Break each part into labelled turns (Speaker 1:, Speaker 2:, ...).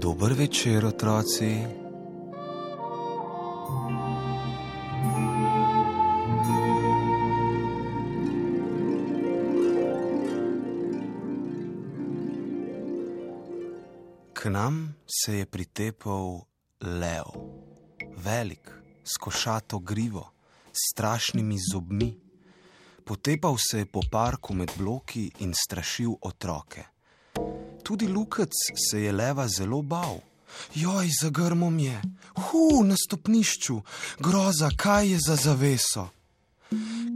Speaker 1: Dober večer, otroci. K nam se je pritepal lev, velik, s košato grivo, s strašnimi zobmi. Potepal se je po parku med bloki in strašil otroke. Tudi Lukac se je leva zelo bal. Joj, za grmom je, hu, na stopnišču, groza, kaj je za zaveso.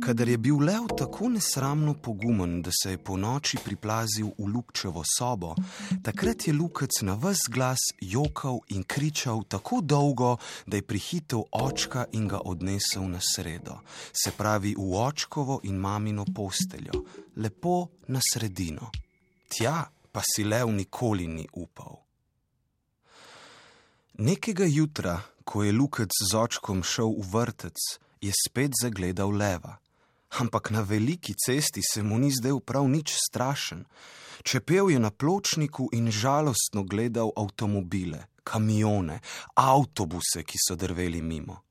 Speaker 1: Kadar je bil lev tako nesramno pogumen, da se je po noči priplazil v Lukčevo sobo, takrat je Lukac na vse glas jokal in kričal tako dolgo, da je prihitev očka in ga odnesel na sredo, se pravi v očkovo in mamino posteljo, lepo na sredino. Tja pa si lev nikoli ni upal. Nekega jutra, ko je Lukac z očkom šel v vrtec, je spet zagledal leva. Ampak na veliki cesti se mu ni zdel prav nič strašen. Čepel je na pločniku in žalostno gledal avtomobile, kamione, avtobuse, ki so drveli mimo.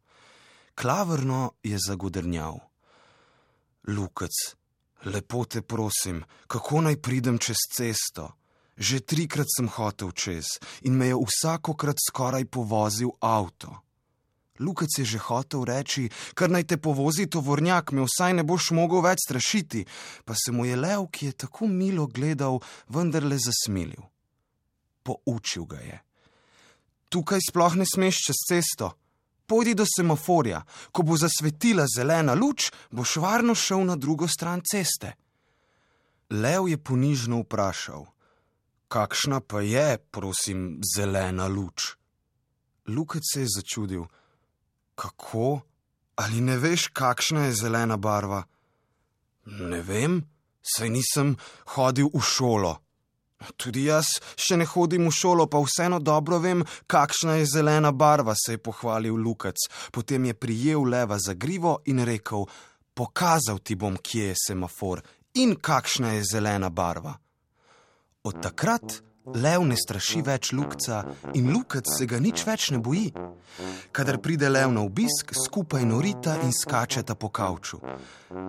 Speaker 1: Klavrno je zagodrnjal. Lukac, lepo te prosim, kako naj pridem čez cesto? Že trikrat sem hotel čez in me je vsakokrat skoraj povozil avto. Lukac je že hotel reči, kar naj te povozi tovornjak, me vsaj ne boš mogel več strašiti, pa se mu je lev, ki je tako milo gledal, vendarle zasmilil. Poučil ga je. Tukaj sploh ne smeš čez cesto. Pojdi do semaforja, ko bo zasvetila zelena luč, boš varno šel na drugo stran ceste. Lev je ponižno vprašal: Kakšna pa je, prosim, zelena luč? Lukac se je začudil. Kako? Ali ne veš, kakšna je zelena barva? Ne vem, saj nisem hodil v šolo. Tudi jaz še ne hodim v šolo, pa vseeno dobro vem, kakšna je zelena barva, se je pohvalil Lukac. Potem je prijel leva za grivo in rekel: Pokazal ti bom, kje je semafor in kakšna je zelena barva. Od takrat lev ne straši več lukca in lukac se ga nič več ne boji. Kadar pride lev na obisk, skupaj norita in skačeta po kavču.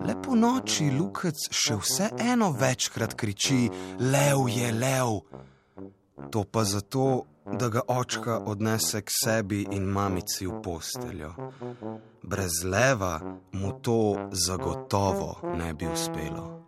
Speaker 1: Le po noči lukac še vseeno večkrat kriči: Lev je lev! To pa zato, da ga očka odnese k sebi in mamici v posteljo. Brez leva mu to zagotovo ne bi uspelo.